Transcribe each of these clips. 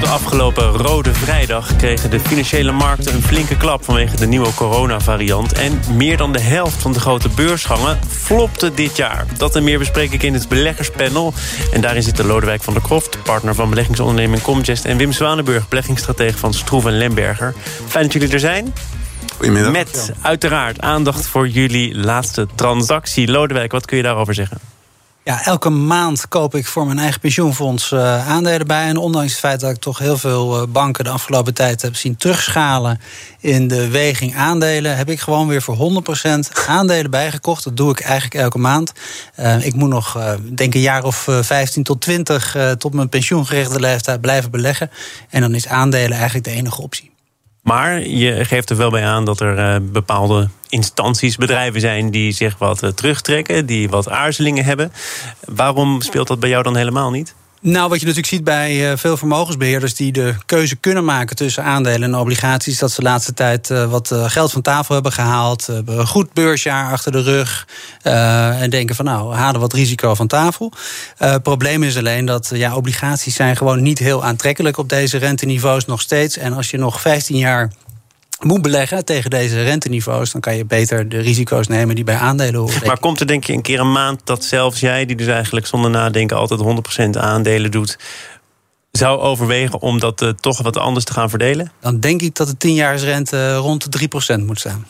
De afgelopen Rode Vrijdag kregen de financiële markten een flinke klap vanwege de nieuwe coronavariant. En meer dan de helft van de grote beursgangen flopte dit jaar. Dat en meer bespreek ik in het beleggerspanel. En daarin zitten Lodewijk van der Kroft, partner van beleggingsonderneming Comgest... en Wim Zwanenburg, beleggingsstratege van Stroef en Lemberger. Fijn dat jullie er zijn. Goedemiddag. Met uiteraard aandacht voor jullie laatste transactie. Lodewijk, wat kun je daarover zeggen? Ja, elke maand koop ik voor mijn eigen pensioenfonds uh, aandelen bij. En ondanks het feit dat ik toch heel veel uh, banken de afgelopen tijd heb zien terugschalen in de weging aandelen, heb ik gewoon weer voor 100% aandelen bijgekocht. Dat doe ik eigenlijk elke maand. Uh, ik moet nog, denk een jaar of 15 tot 20 tot mijn pensioengerichte leeftijd blijven beleggen. En dan is aandelen eigenlijk de enige optie. Maar je geeft er wel bij aan dat er uh, bepaalde instanties, bedrijven zijn die zich wat uh, terugtrekken, die wat aarzelingen hebben. Waarom speelt dat bij jou dan helemaal niet? Nou, wat je natuurlijk ziet bij uh, veel vermogensbeheerders die de keuze kunnen maken tussen aandelen en obligaties, dat ze de laatste tijd uh, wat uh, geld van tafel hebben gehaald, hebben een goed beursjaar achter de rug en denken van nou, halen wat risico van tafel. Het probleem is alleen dat ja, obligaties zijn gewoon niet heel aantrekkelijk op deze renteniveaus nog steeds. En als je nog 15 jaar moet beleggen tegen deze renteniveaus, dan kan je beter de risico's nemen die bij aandelen horen. Maar komt er denk je een keer een maand dat zelfs jij, die dus eigenlijk zonder nadenken altijd 100% aandelen doet, zou overwegen om dat uh, toch wat anders te gaan verdelen? Dan denk ik dat de 10-jaarsrente rond de 3% moet staan.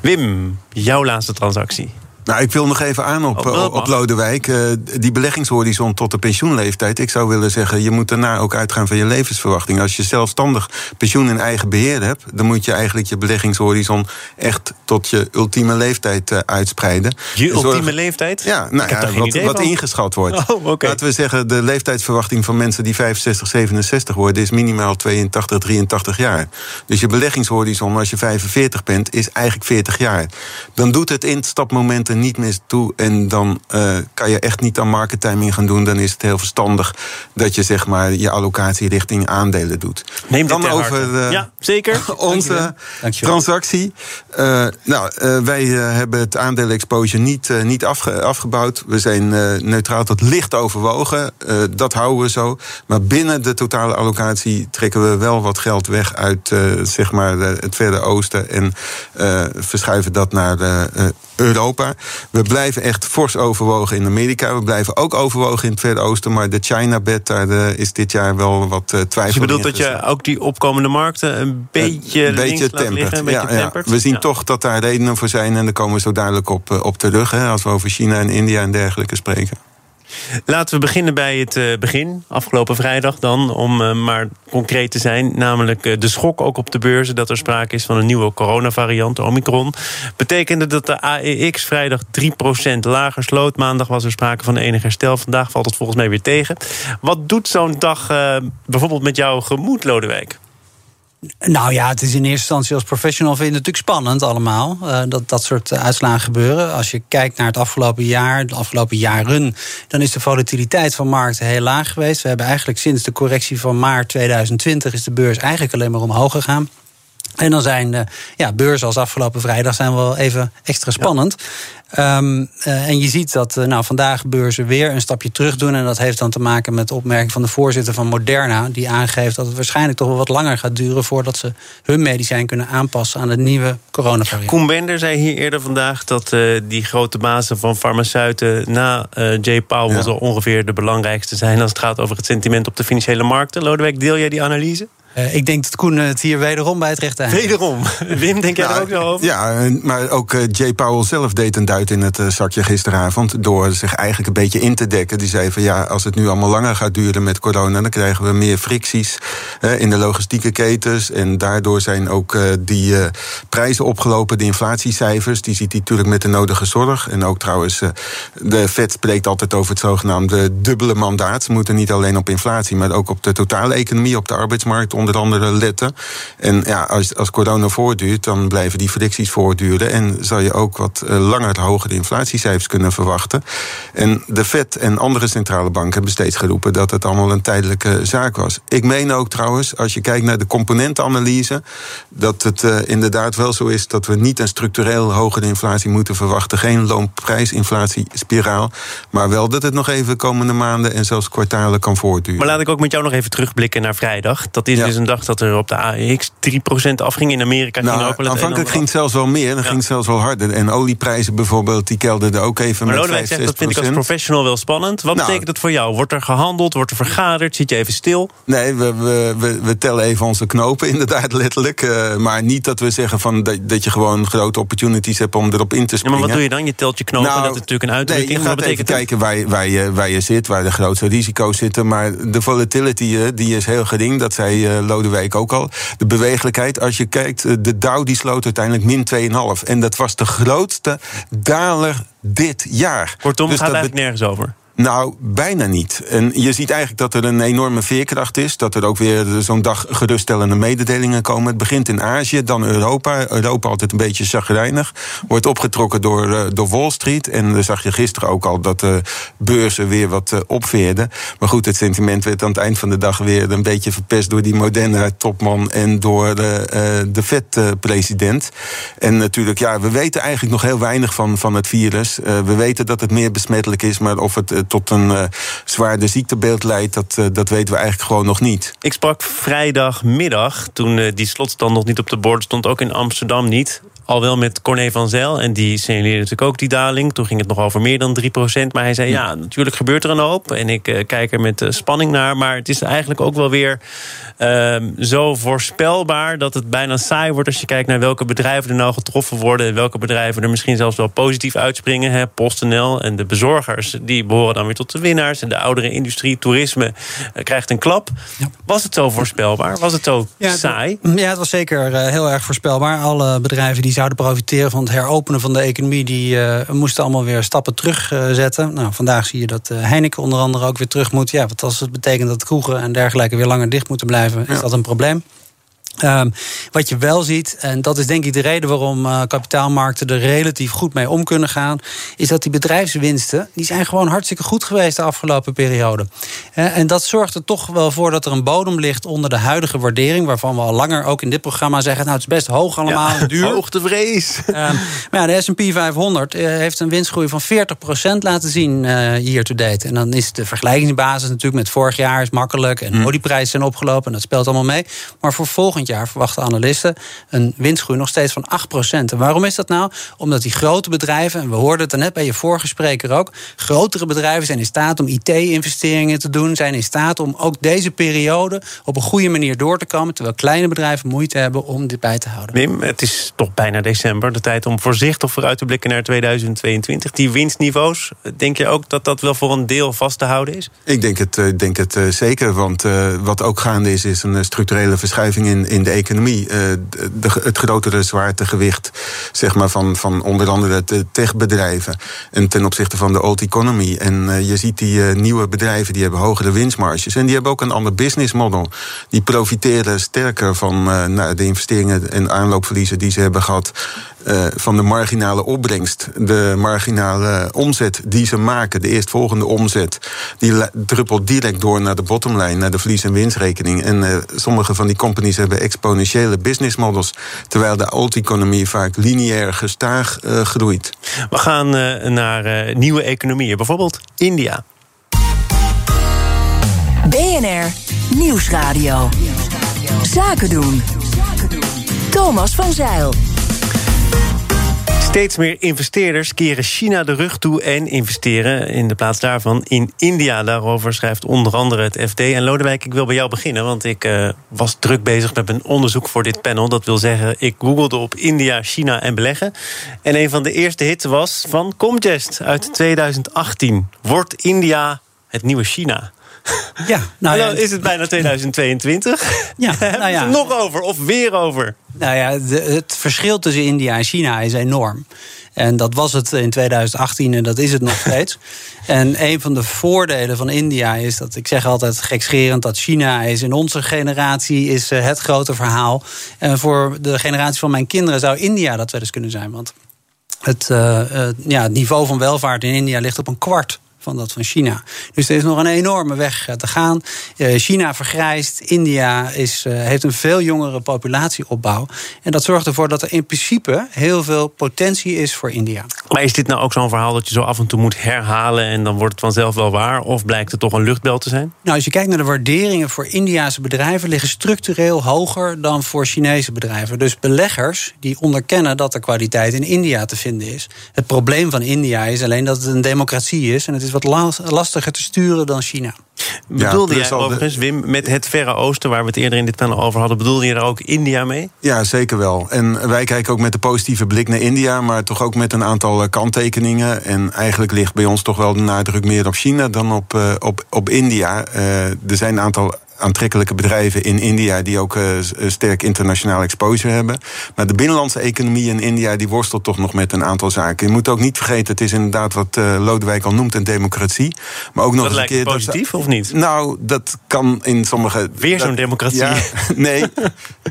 Wim, jouw laatste transactie. Nou, ik wil nog even aan op, Oh, op Lodewijk. Uh, die beleggingshorizon tot de pensioenleeftijd. Ik zou willen zeggen, je moet daarna ook uitgaan van je levensverwachting. Als je zelfstandig pensioen in eigen beheer hebt, dan moet je eigenlijk je beleggingshorizon echt tot je ultieme leeftijd uh, uitspreiden. Je Zorg... ultieme leeftijd? Ja, nou ja, wat, wat ingeschat wordt. Oh, okay. Laten we zeggen, de leeftijdsverwachting van mensen die 65, 67 worden, is minimaal 82, 83 jaar. Dus je beleggingshorizon als je 45 bent, is eigenlijk 40 jaar. Dan doet het instapmoment niet meer toe. En dan uh, kan je echt niet aan market timing gaan doen. Dan is het heel verstandig dat je zeg maar je allocatie richting aandelen doet. Neem dan over uh, ja, zeker. onze Dankjewel. Dankjewel. transactie. Uh, nou, wij hebben het aandelen-exposure niet, niet afge afgebouwd. We zijn neutraal tot licht overwogen. dat houden we zo. Maar binnen de totale allocatie trekken we wel wat geld weg uit zeg maar het Verre Oosten. En verschuiven dat naar Europa. We blijven echt fors overwogen in Amerika. We blijven ook overwogen in het Verre Oosten. Maar de China-bed, daar de, is dit jaar wel wat uh, twijfel dus je bedoelt dat je ook die opkomende markten een beetje, een beetje tempert. Liggen, een beetje ja, tempert? Ja. We zien ja. toch dat daar redenen voor zijn. En daar komen we zo duidelijk op, uh, op terug. Hè, als we over China en India en dergelijke spreken. Laten we beginnen bij het uh, begin, afgelopen vrijdag dan, om uh, maar concreet te zijn. Namelijk uh, de schok ook op de beurzen dat er sprake is van een nieuwe coronavariant, Omicron. Betekende dat de AEX vrijdag 3% lager sloot. Maandag was er sprake van enig herstel. Vandaag valt het volgens mij weer tegen. Wat doet zo'n dag bijvoorbeeld met jouw gemoed, Lodewijk? Nou ja, het is in eerste instantie als professional vind je het natuurlijk spannend allemaal. Uh, dat dat soort uh, uitslagen gebeuren. Als je kijkt naar het afgelopen jaar, de afgelopen jaren, dan is de volatiliteit van markten heel laag geweest. We hebben eigenlijk sinds de correctie van maart 2020 is de beurs eigenlijk alleen maar omhoog gegaan. En dan zijn de ja, beurzen als afgelopen vrijdag zijn wel even extra spannend. Um, uh, en je ziet dat uh, nou, vandaag beurzen weer een stapje terug doen. En dat heeft dan te maken met de opmerking van de voorzitter van Moderna. Die aangeeft dat het waarschijnlijk toch wel wat langer gaat duren voordat ze hun medicijn kunnen aanpassen aan de nieuwe coronavariant. Koen Bender zei hier eerder vandaag dat uh, die grote bazen van farmaceuten na Jay Powell ja. zo ongeveer de belangrijkste zijn als het gaat over het sentiment op de financiële markten. Lodewijk, deel jij die analyse? Uh, ik denk dat Koen het hier wederom bij het recht aan Wederom? Wim, denk jij nou, er ook zo over? Ja, maar ook uh, Jay Powell zelf deed een duit in het uh, zakje gisteravond... door zich eigenlijk een beetje in te dekken. Die zei van ja, als het nu allemaal langer gaat duren met corona... dan krijgen we meer fricties in de logistieke ketens. En daardoor zijn ook die prijzen opgelopen, de inflatiecijfers. Die ziet hij natuurlijk met de nodige zorg. En ook trouwens, de Fed spreekt altijd over het zogenaamde dubbele mandaat. Ze moeten niet alleen op inflatie, maar ook op de totale economie... op de arbeidsmarkt onder andere letten. En ja, als, als corona voortduurt, dan blijven die fricties voortduren. En zal je ook wat langer hogere inflatiecijfers kunnen verwachten. En de FED en andere centrale banken hebben steeds geroepen dat het allemaal een tijdelijke zaak was. Ik meen ook trouwens, als je kijkt naar de componentenanalyse, dat het inderdaad wel zo is dat we niet een structureel hogere inflatie moeten verwachten. Geen loonprijsinflatiespiraal. Maar wel dat het nog even komende maanden en zelfs kwartalen kan voortduren. Maar laat ik ook met jou nog even terugblikken naar vrijdag. Dat is dus een dag dat er op de AEX 3% afging. In Amerika nou, ging ook wel Aanvankelijk ging het zelfs wel meer. Dan ging het zelfs wel harder. En olieprijzen bijvoorbeeld, die kelderden ook even maar met 5, zegt, Dat vind ik als professional wel spannend. Wat nou, betekent dat voor jou? Wordt er gehandeld? Wordt er vergaderd? Zit je even stil? Nee, we, we, we, we tellen even onze knopen, inderdaad, letterlijk. Uh, maar niet dat we zeggen van dat, dat je gewoon grote opportunities hebt om erop in te springen. Ja, maar wat doe je dan? Je telt je knopen, nou, dat is natuurlijk een uitdrukking. Nee, je gaat even kijken waar, waar, je, waar je zit, waar de grootste risico's zitten. Maar de volatility die is heel gering, dat zei uh, Lodewijk ook al. De bewegelijkheid, als je kijkt, eh, de Dow die sloot uiteindelijk min 2,5. En dat was de grootste daler dit jaar. Kortom, dus gaat dat eigenlijk nergens over. Nou, bijna niet. En je ziet eigenlijk dat er een enorme veerkracht is. Dat er ook weer zo'n dag geruststellende mededelingen komen. Het begint in Azië, dan Europa. Europa altijd een beetje chagrijnig. Wordt opgetrokken door, uh, door Wall Street. En dan zag je gisteren ook al dat de beurzen weer wat uh, opveerden. Maar goed, het sentiment werd aan het eind van de dag weer een beetje verpest door die moderne topman en door de, de vet-president. En natuurlijk, ja, we weten eigenlijk nog heel weinig van, van het virus. we weten dat het meer besmettelijk is, maar of het tot een uh, zwaarder ziektebeeld leidt, dat, uh, dat weten we eigenlijk gewoon nog niet. Ik sprak vrijdagmiddag, toen die slotstand nog niet op de bord stond, ook in Amsterdam niet. Al wel met Corné van Zijl. En die signaleerde natuurlijk ook die daling. Toen ging het nog over meer dan 3%. Maar hij zei, ja, natuurlijk gebeurt er een hoop. En ik kijk er met spanning naar. Maar het is eigenlijk ook wel weer ehm, zo voorspelbaar... dat het bijna saai wordt als je kijkt naar welke bedrijven er nou getroffen worden... en welke bedrijven er misschien zelfs wel positief uitspringen. Hè, PostNL en de bezorgers, die behoren dan weer tot de winnaars. En de oudere industrie, toerisme, uh, krijgt een klap. Ja. Was het zo voorspelbaar? Was het zo ja, saai? Ja, het was zeker heel erg voorspelbaar. Alle bedrijven die zouden profiteren van het heropenen van de economie... die uh, moesten allemaal weer stappen terugzetten. nou, vandaag zie je dat Heineken onder andere ook weer terug moet. Ja, wat als het betekent dat kroegen en dergelijke weer langer dicht moeten blijven... is dat een probleem. Um, wat je wel ziet, en dat is denk ik de reden waarom uh, kapitaalmarkten er relatief goed mee om kunnen gaan, is dat die bedrijfswinsten, die zijn gewoon hartstikke goed geweest de afgelopen periode. Uh, en dat zorgt er toch wel voor dat er een bodem ligt onder de huidige waardering, waarvan we al langer ook in dit programma zeggen, nou het is best hoog allemaal, ja, duur. Hoogtevrees. Um, maar ja, de S&P 500 uh, heeft een winstgroei van 40% laten zien hier to date. En dan is de vergelijkingsbasis natuurlijk met vorig jaar is makkelijk en hm. olieprijzen zijn opgelopen en dat speelt allemaal mee. Maar voor volgend jaar verwachten analisten een winstgroei nog steeds van 8%. En waarom is dat nou? Omdat die grote bedrijven, en we hoorden het er net bij je vorige spreker ook, grotere bedrijven zijn in staat om IT-investeringen te doen, zijn in staat om ook deze periode op een goede manier door te komen, terwijl kleine bedrijven moeite hebben om dit bij te houden. Wim, het is toch bijna december, de tijd om voorzichtig vooruit te blikken naar 2022. Die winstniveaus, denk je ook dat dat wel voor een deel vast te houden is? Ik denk het, eh, denk het uh, zeker, want uh, wat ook gaande is, is een structurele verschuiving in, in de economie. Uh, de, het grotere zwaartegewicht zeg maar, van, van onder andere de techbedrijven. En ten opzichte van de old economy. En uh, je ziet die uh, nieuwe bedrijven die hebben hogere winstmarges. En die hebben ook een ander business model. Die profiteren sterker van nou, de investeringen en aanloopverliezen die ze hebben gehad. Van de marginale opbrengst, de marginale omzet die ze maken, de eerstvolgende omzet, die druppelt direct door naar de bottomline, naar de verlies- en winstrekening. En sommige van die companies hebben exponentiële business models, terwijl de old-economie vaak lineair gestaag uh, groeit. We gaan naar nieuwe economieën, bijvoorbeeld India. BNR Nieuwsradio. Zaken doen. Thomas van Zeil. Steeds meer investeerders keren China de rug toe en investeren in de plaats daarvan in India. Daarover schrijft onder andere het FD. En Lodewijk, ik wil bij jou beginnen, want ik uh, was druk bezig met een onderzoek voor dit panel. Dat wil zeggen, ik googelde op India, China en beleggen. En een van de eerste hits was van Comgest uit 2018. Wordt India het nieuwe China? Ja, nou ja. Dan is het bijna 2022. Ja, nou ja. nog over of weer over? Nou ja, het verschil tussen India en China is enorm. En dat was het in 2018 en dat is het nog steeds. En een van de voordelen van India is dat ik zeg altijd gekscherend dat China is in onze generatie is eh, het grote verhaal. En voor de generatie van mijn kinderen zou India dat wel eens kunnen zijn. Want het, uh, ja, het niveau van welvaart in India ligt op een kwart van dat van China. Dus er is nog een enorme weg eh, te gaan. Eh, China vergrijst, India is, eh, heeft een veel jongere populatieopbouw. En dat zorgt ervoor dat er in principe heel veel potentie is voor India. Maar is dit nou ook zo'n verhaal dat je zo af en toe moet herhalen en dan wordt het vanzelf wel waar? Of blijkt het toch een luchtbel te zijn? Nou, als je kijkt naar de waarderingen voor Indiase bedrijven, liggen structureel hoger dan voor Chinese bedrijven. Dus beleggers die onderkennen dat er kwaliteit in India te vinden is. Het probleem van India is alleen dat het een democratie is en het is wat lastiger te sturen dan China. Bedoelde jij overigens, Wim, met het Verre Oosten... waar we het eerder in dit panel over hadden... bedoelde je daar ook India mee? Ja, zeker wel. En wij kijken ook met de positieve blik naar India... maar toch ook met een aantal eh, kanttekeningen. En eigenlijk ligt bij ons toch wel de nadruk meer op China... dan op, uh, op, op India. Uh, er zijn een aantal aantrekkelijke bedrijven in India die ook uh, sterk internationaal exposure hebben. Maar de binnenlandse economie in India die worstelt toch nog met een aantal zaken. Je moet ook niet vergeten, het is inderdaad wat uh, Lodewijk al noemt een democratie. Maar ook nog dat eens een keer. positief of niet? Nou, dat kan in sommige. Weer zo'n democratie. Ja, nee.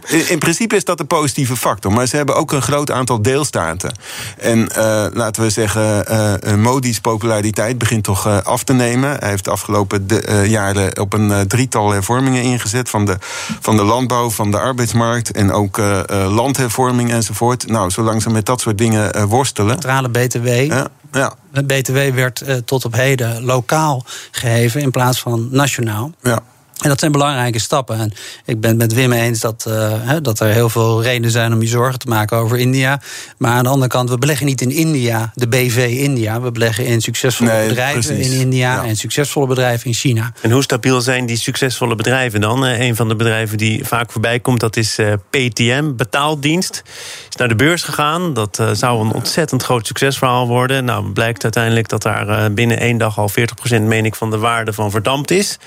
in, in, principe is dat een positieve factor. Maar ze hebben ook een groot aantal deelstaten. En uh, laten we zeggen, Modi's populariteit begint toch af te nemen. Hij heeft de afgelopen de, jaren op een drietal hervormingen ingezet. Van de, van de landbouw, van de arbeidsmarkt en ook uh, landhervorming enzovoort. Nou, zolang ze met dat soort dingen uh, worstelen. Centrale BTW. Ja, ja. De BTW werd tot op heden lokaal geheven in plaats van nationaal. Ja. En dat zijn belangrijke stappen. En ik ben het met Wim eens dat, uh, dat er heel veel redenen zijn om je zorgen te maken over India. Maar aan de andere kant, we beleggen niet in India, de BV India. We beleggen in succesvolle bedrijven in India en succesvolle bedrijven in China. En hoe stabiel zijn die succesvolle bedrijven dan? Uh, een van de bedrijven die vaak voorbij komt, dat is uh, PTM, betaaldienst. Is naar de beurs gegaan. Dat zou een ontzettend groot succesverhaal worden. Nou, blijkt uiteindelijk dat daar binnen één dag al 40% meen ik van de waarde van verdampt is.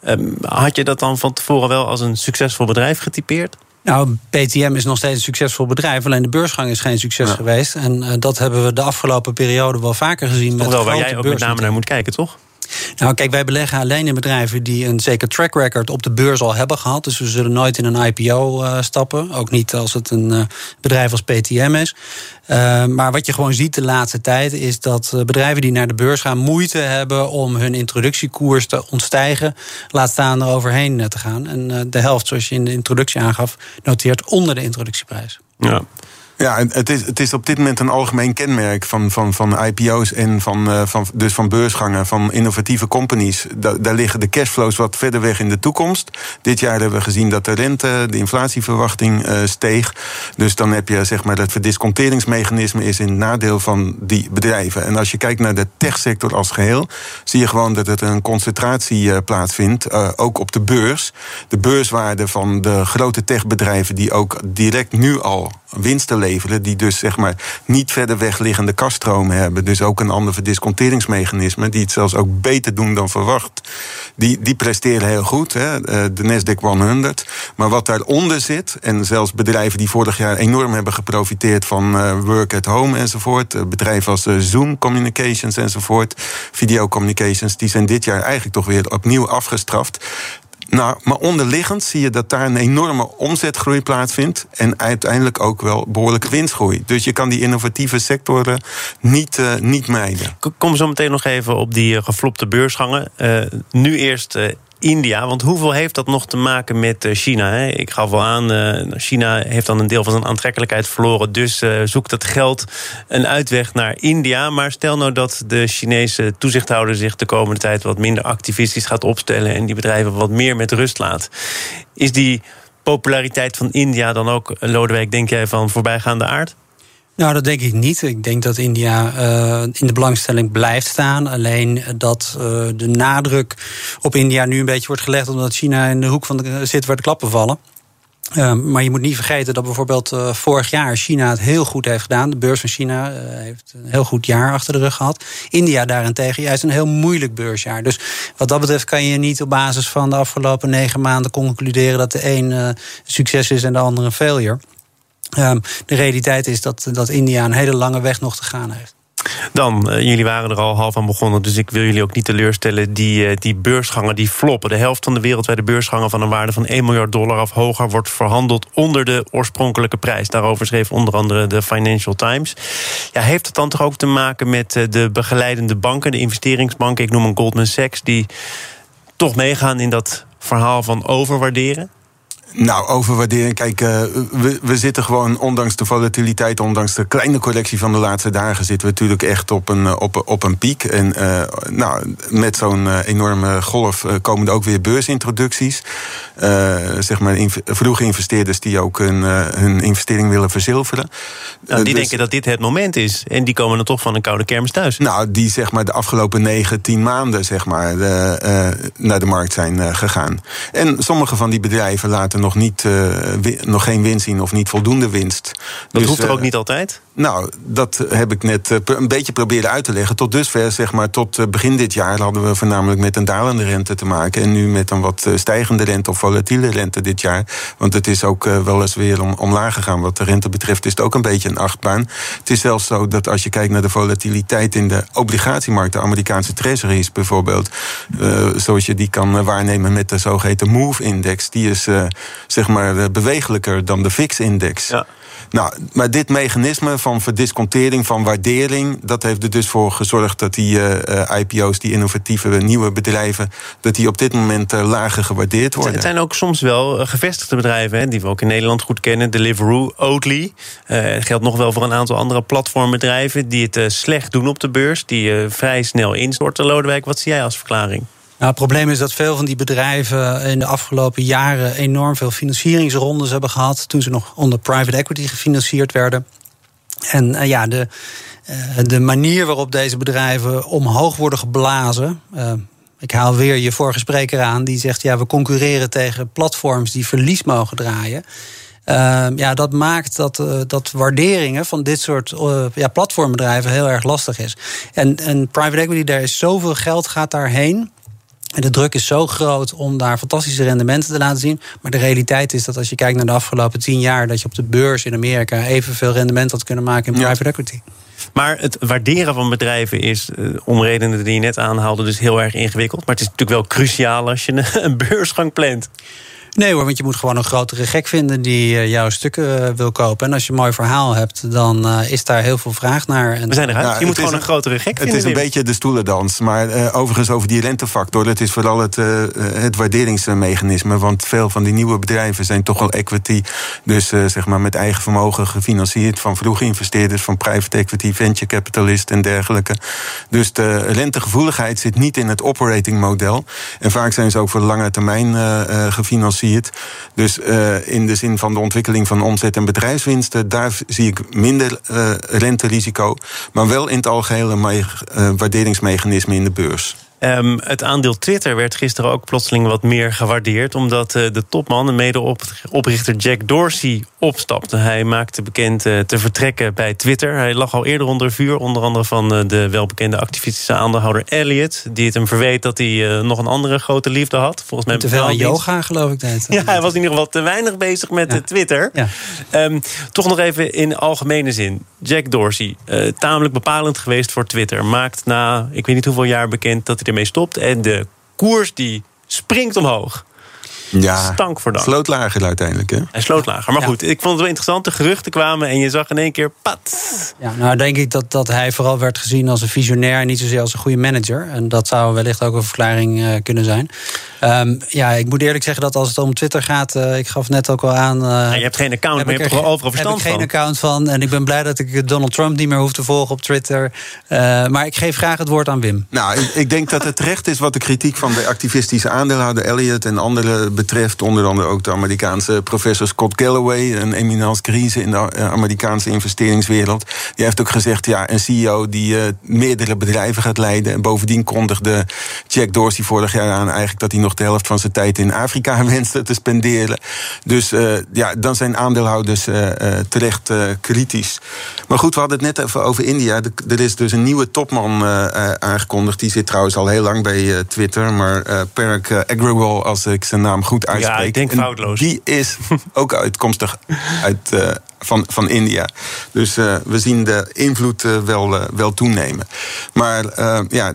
Ehm, had je dat dan van tevoren wel als een succesvol bedrijf getypeerd? Nou, PTM is nog steeds een succesvol bedrijf. Alleen de beursgang is geen succes geweest. En uh, dat hebben we de afgelopen periode wel vaker gezien. Toch met wel waar jij ook met name naar moet kijken, toch? Nou, kijk, wij beleggen alleen in bedrijven die een zeker track record op de beurs al hebben gehad. Dus we zullen nooit in een IPO eh, stappen. Ook niet als het een uh, bedrijf als PTM is. Uh, maar wat je gewoon ziet de laatste tijd is dat bedrijven die naar de beurs gaan moeite hebben om hun introductiekoers te ontstijgen. Laat staan er overheen te gaan. En de helft, zoals je in de introductie aangaf, noteert onder de introductieprijs. Ja. Ja, het is, het is op dit moment een algemeen kenmerk van, van, van IPO's en van, uh, van, dus van beursgangen, van innovatieve companies. Da daar liggen de cashflows wat verder weg in de toekomst. Dit jaar hebben we gezien dat de rente, de inflatieverwachting uh, steeg. Dus dan heb je zeg maar dat verdisconteringsmechanisme is in het nadeel van die bedrijven. En als je kijkt naar de techsector als geheel, zie je gewoon dat er een concentratie uh, plaatsvindt, ook op de beurs. De beurswaarde van de grote techbedrijven die ook direct nu al winsten leveren, die dus zeg maar niet verder wegliggende kaststromen hebben. Dus ook een ander verdisconteringsmechanisme, die het zelfs ook beter doen dan verwacht. Die, die presteren heel goed, hè, eh, de Nasdaq 100. Maar wat daaronder zit, en zelfs bedrijven die vorig jaar enorm hebben geprofiteerd van uh, work at home enzovoort, uh, bedrijven als Zoom Communications enzovoort, Video Communications, die zijn dit jaar eigenlijk toch weer opnieuw afgestraft. Nou, maar onderliggend zie je dat daar een enorme omzetgroei plaatsvindt. En uiteindelijk ook wel behoorlijke winstgroei. Dus je kan die innovatieve sectoren niet, uh, niet mijden. Kom zo meteen nog even op die uh, geflopte beursgangen. Uh, nu eerst India. Want hoeveel heeft dat nog te maken met eh, China? Hè? Ik gaf wel aan, uh, China heeft dan een deel van zijn aantrekkelijkheid verloren. Dus uh, zoekt dat geld een uitweg naar India. Maar stel nou dat de Chinese toezichthouder zich de komende tijd wat minder activistisch gaat opstellen. en die bedrijven wat meer met rust laat. Is die populariteit van India dan ook, Lodewijk, denk jij van voorbijgaande aard? Nou, dat denk ik niet. Ik denk dat India uh, in de belangstelling blijft staan. Alleen dat uh, de nadruk op India nu een beetje wordt gelegd omdat China in de hoek van de, zit waar de klappen vallen. Ehm, maar je moet niet vergeten dat bijvoorbeeld vorig jaar China het heel goed heeft gedaan. De beurs van China heeft een heel goed jaar achter de rug gehad. India daarentegen juist een heel moeilijk beursjaar. Dus wat dat betreft kan je niet op basis van de afgelopen negen maanden concluderen dat de een succes is en de andere een failure. Um, de realiteit is dat, dat India een hele lange weg nog te gaan heeft. Dan, uh, jullie waren er al half aan begonnen, dus ik wil jullie ook niet teleurstellen. Die, uh, die beursgangen die floppen. De helft van de wereldwijde beursgangen van een waarde van 1 miljard dollar of hoger wordt verhandeld onder de oorspronkelijke prijs. Daarover schreef onder andere de Financial Times. Ja, heeft het dan toch ook te maken met uh, de begeleidende banken, de investeringsbanken? Ik noem een Goldman Sachs, die toch meegaan in dat verhaal van overwaarderen? Nou, overwaardering. Kijk, uh, we, we zitten gewoon, ondanks de volatiliteit, ondanks de kleine correctie van de laatste dagen, zitten we natuurlijk echt op een, op, op een piek. En uh, nou, met zo'n uh, enorme golf komen er ook weer beursintroducties. zeg maar vroege investeerders die ook hun, hun investering willen verzilveren. Nou, die dus, denken dat dit het moment is. En die komen dan toch van een koude kermis thuis. Nou, die zeg maar de afgelopen negen, tien maanden zeg maar, naar de markt zijn gegaan. En sommige van die bedrijven laten nog, niet, uh, nog geen winst zien of niet voldoende winst. Dat dus, hoeft er ook uh, niet altijd? Nou, dat heb ik net uh, een beetje proberen uit te leggen. Tot dusver, zeg maar, tot begin dit jaar hadden we voornamelijk met een dalende rente te maken. En nu met een wat stijgende rente of volatiele rente dit jaar. Want het is ook wel eens weer om, omlaag gegaan. Wat de rente betreft is het ook een beetje een achtbaan. Het is zelfs zo dat als je kijkt naar de volatiliteit in de obligatiemarkt, de Amerikaanse treasuries bijvoorbeeld, zoals je die kan waarnemen met de zogeheten MOVE-index, die is zeg maar bewegelijker dan de VIX-index. Ja. Nou, maar dit mechanisme van verdiscontering, van waardering, dat heeft er dus voor gezorgd dat die uh, IPO's, die innovatieve nieuwe bedrijven, dat die op dit moment uh, lager gewaardeerd worden. Het zijn ook soms wel gevestigde bedrijven, hè, die we ook in Nederland goed kennen. Deliveroo, Oatly. Het geldt nog wel voor een aantal andere platformbedrijven die het slecht doen op de beurs, die vrij snel instorten. Lodewijk, wat zie jij als verklaring? Nou, het probleem is dat veel van die bedrijven in de afgelopen jaren enorm veel financieringsrondes hebben gehad. toen ze nog onder private equity gefinancierd werden. En uh, ja, de, uh, de manier waarop deze bedrijven omhoog worden geblazen. Uh, ik haal weer je vorige spreker aan, die zegt: ja, we concurreren tegen platforms die verlies mogen draaien. Ja, dat maakt dat, dat waarderingen van dit soort ja, platformbedrijven heel erg lastig is. En, en private equity, daar is zoveel geld gaat daarheen. En de druk is zo groot om daar fantastische rendementen te laten zien. Maar de realiteit is dat als je kijkt naar de afgelopen tien jaar, dat je op de beurs in Amerika evenveel rendement had kunnen maken in private ja. equity. Maar het waarderen van bedrijven is, om redenen die je net aanhaalde, dus heel erg ingewikkeld. Maar het is natuurlijk wel cruciaal als je een beursgang plant. Nee hoor, want je moet gewoon een grotere gek vinden die uh, jouw stukken uh, wil kopen. En als je een mooi verhaal hebt, dan uh, is daar heel veel vraag naar. We zijn eruit. Nou, je moet gewoon een, een grotere gek het vinden. Het is een beetje de stoelendans. Maar overigens over die rentefactor. Het is vooral het, het waarderingsmechanisme. Want veel van die nieuwe bedrijven zijn toch wel equity. Dus zeg maar met eigen vermogen gefinancierd. Van vroege investeerders, van private equity, venture capitalist en dergelijke. Dus de rentegevoeligheid zit niet in het operating model. En vaak zijn ze ook voor lange termijn gefinancierd. Dus uh, in de zin van de ontwikkeling van omzet en bedrijfswinsten, daar zie ik minder uh, renterisico. Maar wel in het algehele uh, waarderingsmechanisme in de beurs. Um, het aandeel Twitter werd gisteren ook plotseling wat meer gewaardeerd. Omdat uh, de topman en medeoprichter Jack Dorsey opstapte. Hij maakte bekend uh, te vertrekken bij Twitter. Hij lag al eerder onder vuur. Onder andere van uh, de welbekende activistische aandeelhouder Elliot. Die het hem verweet dat hij nog een andere grote liefde had. Volgens mij te veel aan yoga, geloof ik. Dat. Ja, hij was in ieder geval te weinig bezig met ja. Twitter. Ja. Um, toch nog even in algemene zin. Jack Dorsey, tamelijk bepalend geweest voor Twitter. Maakt na, ik weet niet hoeveel jaar bekend dat hij ermee stopt. En de koers die springt omhoog. Ja, stank voor dat. sloot lager uiteindelijk. Hè? Hij sloot lager. Maar ja. goed, ik vond het wel interessant. De geruchten kwamen en je zag in één keer pat. Ja, nou denk ik dat, dat hij vooral werd gezien als een visionair... en niet zozeer als een goede manager. En dat zou wellicht ook een verklaring uh, kunnen zijn. Um, ja, ik moet eerlijk zeggen dat als het om Twitter gaat... Uh, ik gaf net ook al aan... Uh, ja, je hebt geen account, maar je hebt er overal verstand van. Ik heb geen account van. En ik ben blij dat ik Donald Trump niet meer hoef te volgen op Twitter. maar ik geef graag het woord aan Wim. Nou, ik, ik denk dat het terecht is wat de kritiek van de activistische aandeelhouder Elliot... en andere betreft. Onder andere ook de Amerikaanse professor Scott Galloway, een eminence in de Amerikaanse investeringswereld. Die heeft ook gezegd: ja, een CEO die meerdere bedrijven gaat leiden. En bovendien kondigde Jack Dorsey vorig jaar aan eigenlijk dat hij nog de helft van zijn tijd in Afrika wenste te spenderen. Dus ja, dan zijn aandeelhouders terecht kritisch. Maar goed, we hadden het net even over India. Er is dus een nieuwe topman aangekondigd. Die zit trouwens al heel lang bij Twitter. Maar Perk Agrawal, als ik zijn naam goed uitspreek. Ja, ik denk foutloos. Die is ook uitkomstig uit van, van India. Dus uh, we zien de invloed uh, wel, uh, wel toenemen. Maar ja,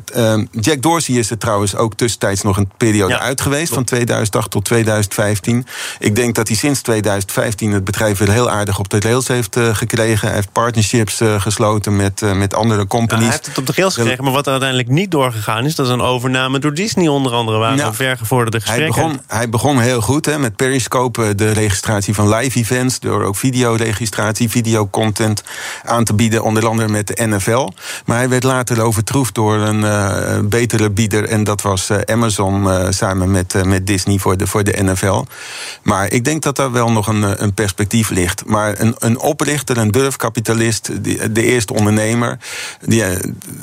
Jack Dorsey is er trouwens ook tussentijds nog een periode ja, uit geweest, van 2008 tot 2015. Ik denk dat hij sinds 2015 het bedrijf weer heel aardig op de rails heeft gekregen. Hij heeft partnerships gesloten met, met andere companies. hij heeft het op de rails gekregen, maar wat er uiteindelijk niet doorgegaan is, dat is een overname door Disney onder andere, waar nou, vergevorderde gesprekken. Hij begon, hij begon heel goed hè, met Periscope, de registratie van live events, door ook videoregistratie registratie, videocontent aan te bieden, onder andere met de NFL. Maar hij werd later overtroefd door een uh, betere bieder en dat was uh, Amazon uh, samen met, met Disney voor de, voor de NFL. Maar ik denk dat daar wel nog een, een perspectief ligt. Maar een, een oprichter, een durfkapitalist, die, de eerste ondernemer, die,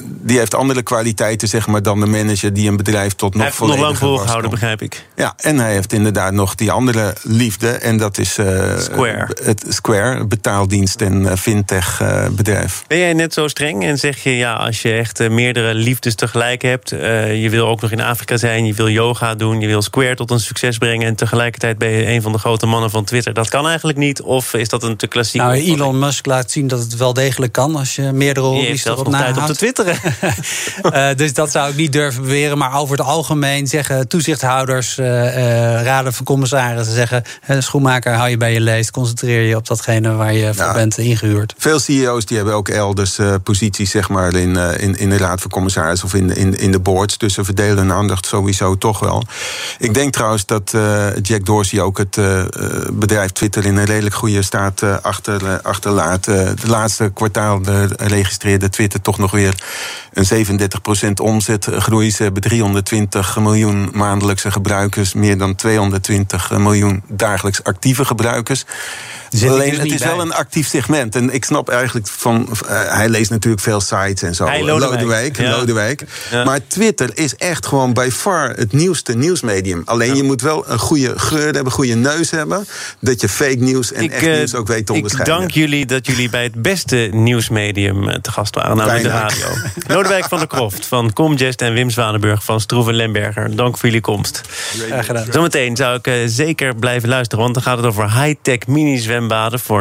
die heeft andere kwaliteiten zeg maar, dan de manager die een bedrijf tot nog heeft nog lang volgehouden, begrijp ik. Ja, en hij heeft inderdaad nog die andere liefde en dat is Square. het Square, betaaldienst en eh, fintech eh, bedrijf. Ben jij net zo streng en zeg je ja, als je echt eh, meerdere liefdes tegelijk hebt, je wil ook nog in Afrika zijn, je wil yoga doen, je wil Square tot een succes brengen en tegelijkertijd ben je een van de grote mannen van Twitter. Dat kan eigenlijk niet, of is dat een te klassiek? Nou, Elon Musk laat zien dat het wel degelijk kan als je meerdere hobby's erop tijd op te twitteren. dus dat zou ik niet durven beweren, maar over het algemeen zeggen toezichthouders, raden van commissarissen zeggen, schoenmaker, hou je bij je leest, concentreer je op datgene waar je voor bent ingehuurd. Veel CEO's die hebben ook elders uh, posities zeg maar, in, uh, in, in de raad van commissaris of in, in, in de boards. Dus ze verdelen hun aandacht sowieso toch wel. Ik denk trouwens dat uh, Jack Dorsey ook het bedrijf Twitter in een redelijk goede staat achter, achterlaat. Het laatste kwartaal registreerde Twitter toch nog weer een 37% omzetgroei. Ze hebben 320 miljoen maandelijkse gebruikers, meer dan 220 miljoen dagelijks actieve gebruikers. Alleen dus het is wel een actief segment. En ik snap eigenlijk van. Uh, hij leest natuurlijk veel sites en zo. Hey, Lodewijk. Lodewijk. Maar Twitter is echt gewoon bij far het nieuwste nieuwsmedium. Alleen je moet wel een goede geur hebben, een goede neus hebben. Dat je fake nieuws en echt nieuws ook weet te onderscheiden. Ik dank jullie dat jullie bij het beste nieuwsmedium eh, te gast waren, namelijk de radio. Lodewijk van der Kroft van Comgest en Wim Zwanenburg van Stroeven Lemberger. Dank voor jullie komst. Graag gedaan. Zometeen zou ik uh, zeker blijven luisteren, want dan gaat het over high-tech mini-zwembaden